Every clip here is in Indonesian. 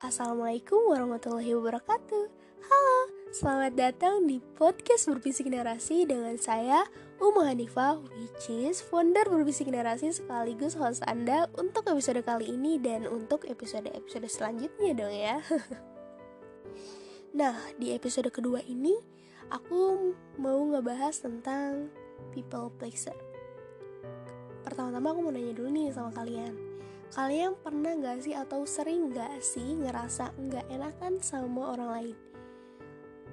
Assalamualaikum warahmatullahi wabarakatuh. Halo, selamat datang di podcast Berbisik Narasi dengan saya Umu Hanifah Which is founder Berbisik Narasi sekaligus host Anda untuk episode kali ini dan untuk episode-episode selanjutnya dong ya. Nah, di episode kedua ini aku mau ngebahas tentang people pleaser. Pertama-tama aku mau nanya dulu nih sama kalian Kalian pernah gak sih atau sering gak sih ngerasa gak enakan sama orang lain?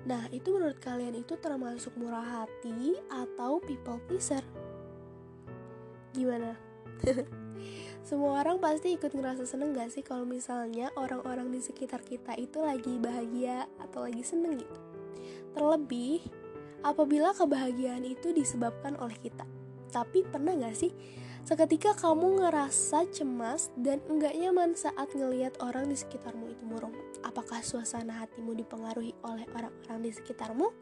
Nah, itu menurut kalian itu termasuk murah hati atau people pleaser? Gimana? Semua orang pasti ikut ngerasa seneng gak sih kalau misalnya orang-orang di sekitar kita itu lagi bahagia atau lagi seneng gitu. Terlebih, apabila kebahagiaan itu disebabkan oleh kita. Tapi pernah gak sih Seketika kamu ngerasa cemas dan enggak nyaman saat ngelihat orang di sekitarmu itu murung. Apakah suasana hatimu dipengaruhi oleh orang-orang di sekitarmu?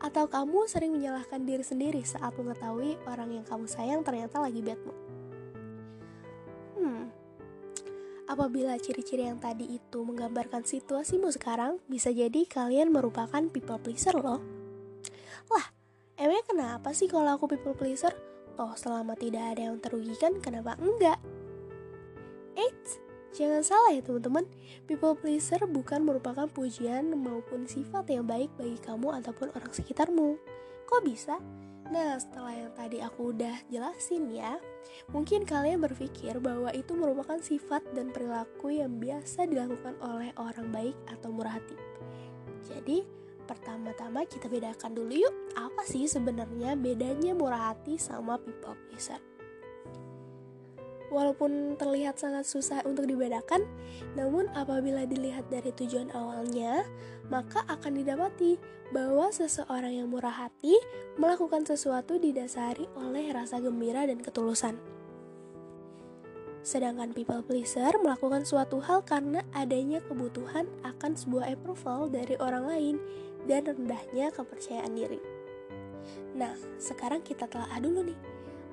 Atau kamu sering menyalahkan diri sendiri saat mengetahui orang yang kamu sayang ternyata lagi bad mood? Hmm, apabila ciri-ciri yang tadi itu menggambarkan situasimu sekarang, bisa jadi kalian merupakan people pleaser loh. Lah, emangnya kenapa sih kalau aku people pleaser? Toh selama tidak ada yang terugikan, kenapa enggak? Eits, jangan salah ya teman-teman. People pleaser bukan merupakan pujian maupun sifat yang baik bagi kamu ataupun orang sekitarmu. Kok bisa? Nah, setelah yang tadi aku udah jelasin ya, mungkin kalian berpikir bahwa itu merupakan sifat dan perilaku yang biasa dilakukan oleh orang baik atau murah hati. Jadi, Pertama-tama kita bedakan dulu yuk, apa sih sebenarnya bedanya murah hati sama people pleaser? Walaupun terlihat sangat susah untuk dibedakan, namun apabila dilihat dari tujuan awalnya, maka akan didapati bahwa seseorang yang murah hati melakukan sesuatu didasari oleh rasa gembira dan ketulusan. Sedangkan people pleaser melakukan suatu hal karena adanya kebutuhan akan sebuah approval dari orang lain dan rendahnya kepercayaan diri. Nah, sekarang kita telah dulu nih,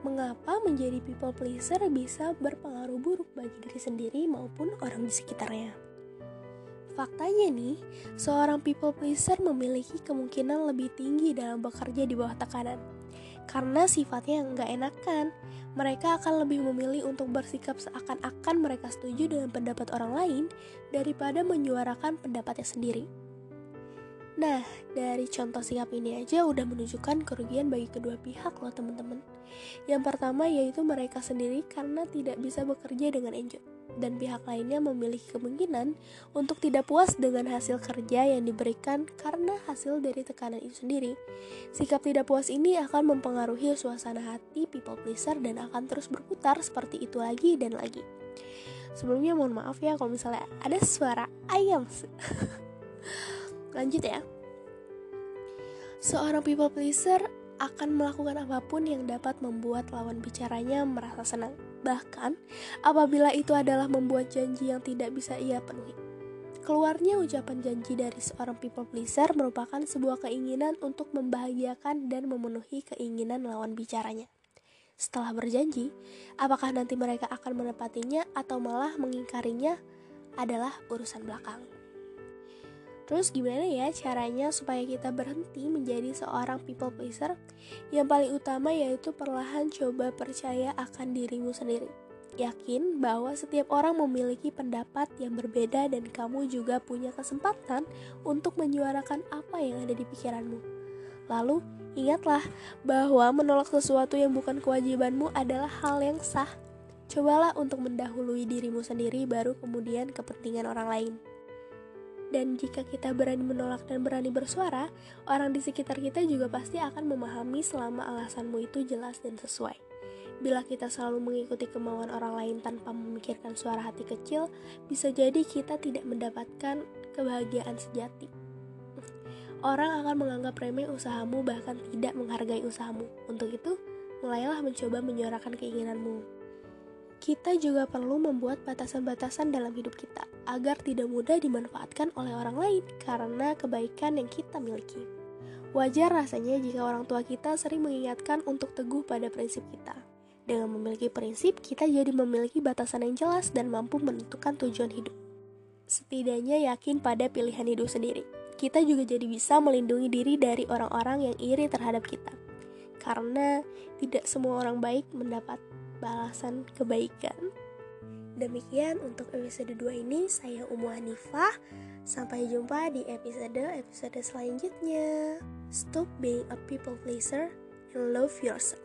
mengapa menjadi people pleaser bisa berpengaruh buruk bagi diri sendiri maupun orang di sekitarnya. Faktanya nih, seorang people pleaser memiliki kemungkinan lebih tinggi dalam bekerja di bawah tekanan. Karena sifatnya yang nggak enakan, mereka akan lebih memilih untuk bersikap seakan-akan mereka setuju dengan pendapat orang lain daripada menyuarakan pendapatnya sendiri. Nah, dari contoh sikap ini aja udah menunjukkan kerugian bagi kedua pihak loh teman-teman. Yang pertama yaitu mereka sendiri karena tidak bisa bekerja dengan enjoy dan pihak lainnya memiliki kemungkinan untuk tidak puas dengan hasil kerja yang diberikan karena hasil dari tekanan itu sendiri. Sikap tidak puas ini akan mempengaruhi suasana hati people pleaser dan akan terus berputar seperti itu lagi dan lagi. Sebelumnya mohon maaf ya kalau misalnya ada suara ayam. Lanjut ya. Seorang people pleaser akan melakukan apa pun yang dapat membuat lawan bicaranya merasa senang. Bahkan, apabila itu adalah membuat janji yang tidak bisa ia penuhi. Keluarnya ucapan janji dari seorang people pleaser merupakan sebuah keinginan untuk membahagiakan dan memenuhi keinginan lawan bicaranya. Setelah berjanji, apakah nanti mereka akan menepatinya atau malah mengingkarinya adalah urusan belakang. Terus gimana ya caranya supaya kita berhenti menjadi seorang people pleaser? Yang paling utama yaitu perlahan coba percaya akan dirimu sendiri. Yakin bahwa setiap orang memiliki pendapat yang berbeda dan kamu juga punya kesempatan untuk menyuarakan apa yang ada di pikiranmu. Lalu, ingatlah bahwa menolak sesuatu yang bukan kewajibanmu adalah hal yang sah. Cobalah untuk mendahului dirimu sendiri baru kemudian kepentingan orang lain. Dan jika kita berani menolak dan berani bersuara, orang di sekitar kita juga pasti akan memahami selama alasanmu itu jelas dan sesuai. Bila kita selalu mengikuti kemauan orang lain tanpa memikirkan suara hati kecil, bisa jadi kita tidak mendapatkan kebahagiaan sejati. Orang akan menganggap remeh usahamu bahkan tidak menghargai usahamu. Untuk itu, mulailah mencoba menyuarakan keinginanmu kita juga perlu membuat batasan-batasan dalam hidup kita agar tidak mudah dimanfaatkan oleh orang lain karena kebaikan yang kita miliki. Wajar rasanya jika orang tua kita sering mengingatkan untuk teguh pada prinsip kita. Dengan memiliki prinsip, kita jadi memiliki batasan yang jelas dan mampu menentukan tujuan hidup. setidaknya yakin pada pilihan hidup sendiri. Kita juga jadi bisa melindungi diri dari orang-orang yang iri terhadap kita. Karena tidak semua orang baik mendapat balasan kebaikan. Demikian untuk episode 2 ini, saya Umu Hanifah. Sampai jumpa di episode-episode selanjutnya. Stop being a people pleaser and love yourself.